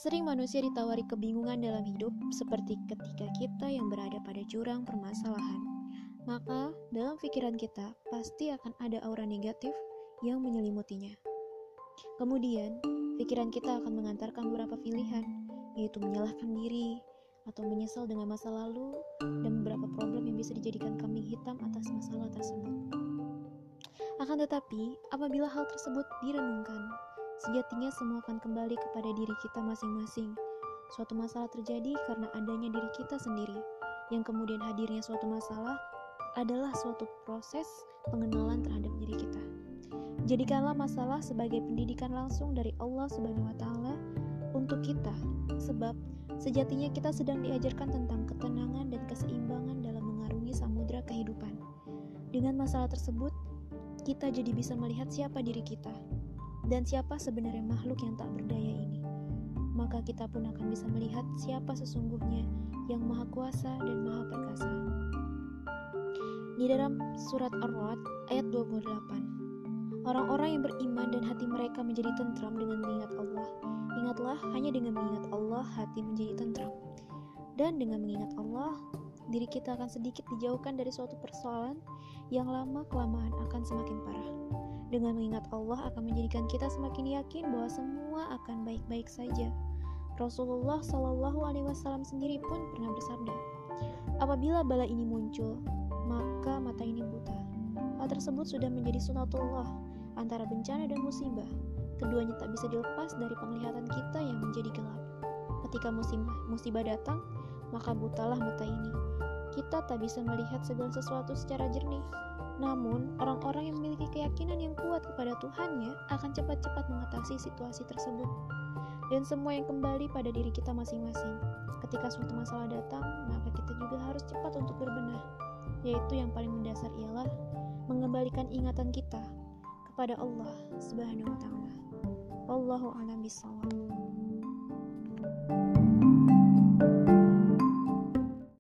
Sering manusia ditawari kebingungan dalam hidup, seperti ketika kita yang berada pada jurang permasalahan. Maka, dalam pikiran kita pasti akan ada aura negatif yang menyelimutinya. Kemudian, pikiran kita akan mengantarkan beberapa pilihan, yaitu menyalahkan diri, atau menyesal dengan masa lalu, dan beberapa problem yang bisa dijadikan kambing hitam atas masalah tersebut. Akan tetapi, apabila hal tersebut direnungkan, Sejatinya semua akan kembali kepada diri kita masing-masing. Suatu masalah terjadi karena adanya diri kita sendiri, yang kemudian hadirnya suatu masalah adalah suatu proses pengenalan terhadap diri kita. Jadikanlah masalah sebagai pendidikan langsung dari Allah Subhanahu wa taala untuk kita, sebab sejatinya kita sedang diajarkan tentang ketenangan dan keseimbangan dalam mengarungi samudera kehidupan. Dengan masalah tersebut, kita jadi bisa melihat siapa diri kita, dan siapa sebenarnya makhluk yang tak berdaya ini. Maka kita pun akan bisa melihat siapa sesungguhnya yang maha kuasa dan maha perkasa. Di dalam surat Ar-Ra'd ayat 28, orang-orang yang beriman dan hati mereka menjadi tentram dengan mengingat Allah. Ingatlah, hanya dengan mengingat Allah hati menjadi tentram. Dan dengan mengingat Allah, diri kita akan sedikit dijauhkan dari suatu persoalan yang lama-kelamaan akan semakin parah. Dengan mengingat Allah akan menjadikan kita semakin yakin bahwa semua akan baik-baik saja. Rasulullah Shallallahu Alaihi Wasallam sendiri pun pernah bersabda, apabila bala ini muncul, maka mata ini buta. Hal tersebut sudah menjadi sunatullah antara bencana dan musibah. Keduanya tak bisa dilepas dari penglihatan kita yang menjadi gelap. Ketika musibah, musibah datang, maka butalah mata ini. Kita tak bisa melihat segala sesuatu secara jernih. Namun, orang-orang yang memiliki keyakinan yang kuat kepada Tuhannya akan cepat-cepat mengatasi situasi tersebut. Dan semua yang kembali pada diri kita masing-masing. Ketika suatu masalah datang, maka kita juga harus cepat untuk berbenah. Yaitu yang paling mendasar ialah mengembalikan ingatan kita kepada Allah Subhanahu wa taala. Wallahu a'lam bishawab.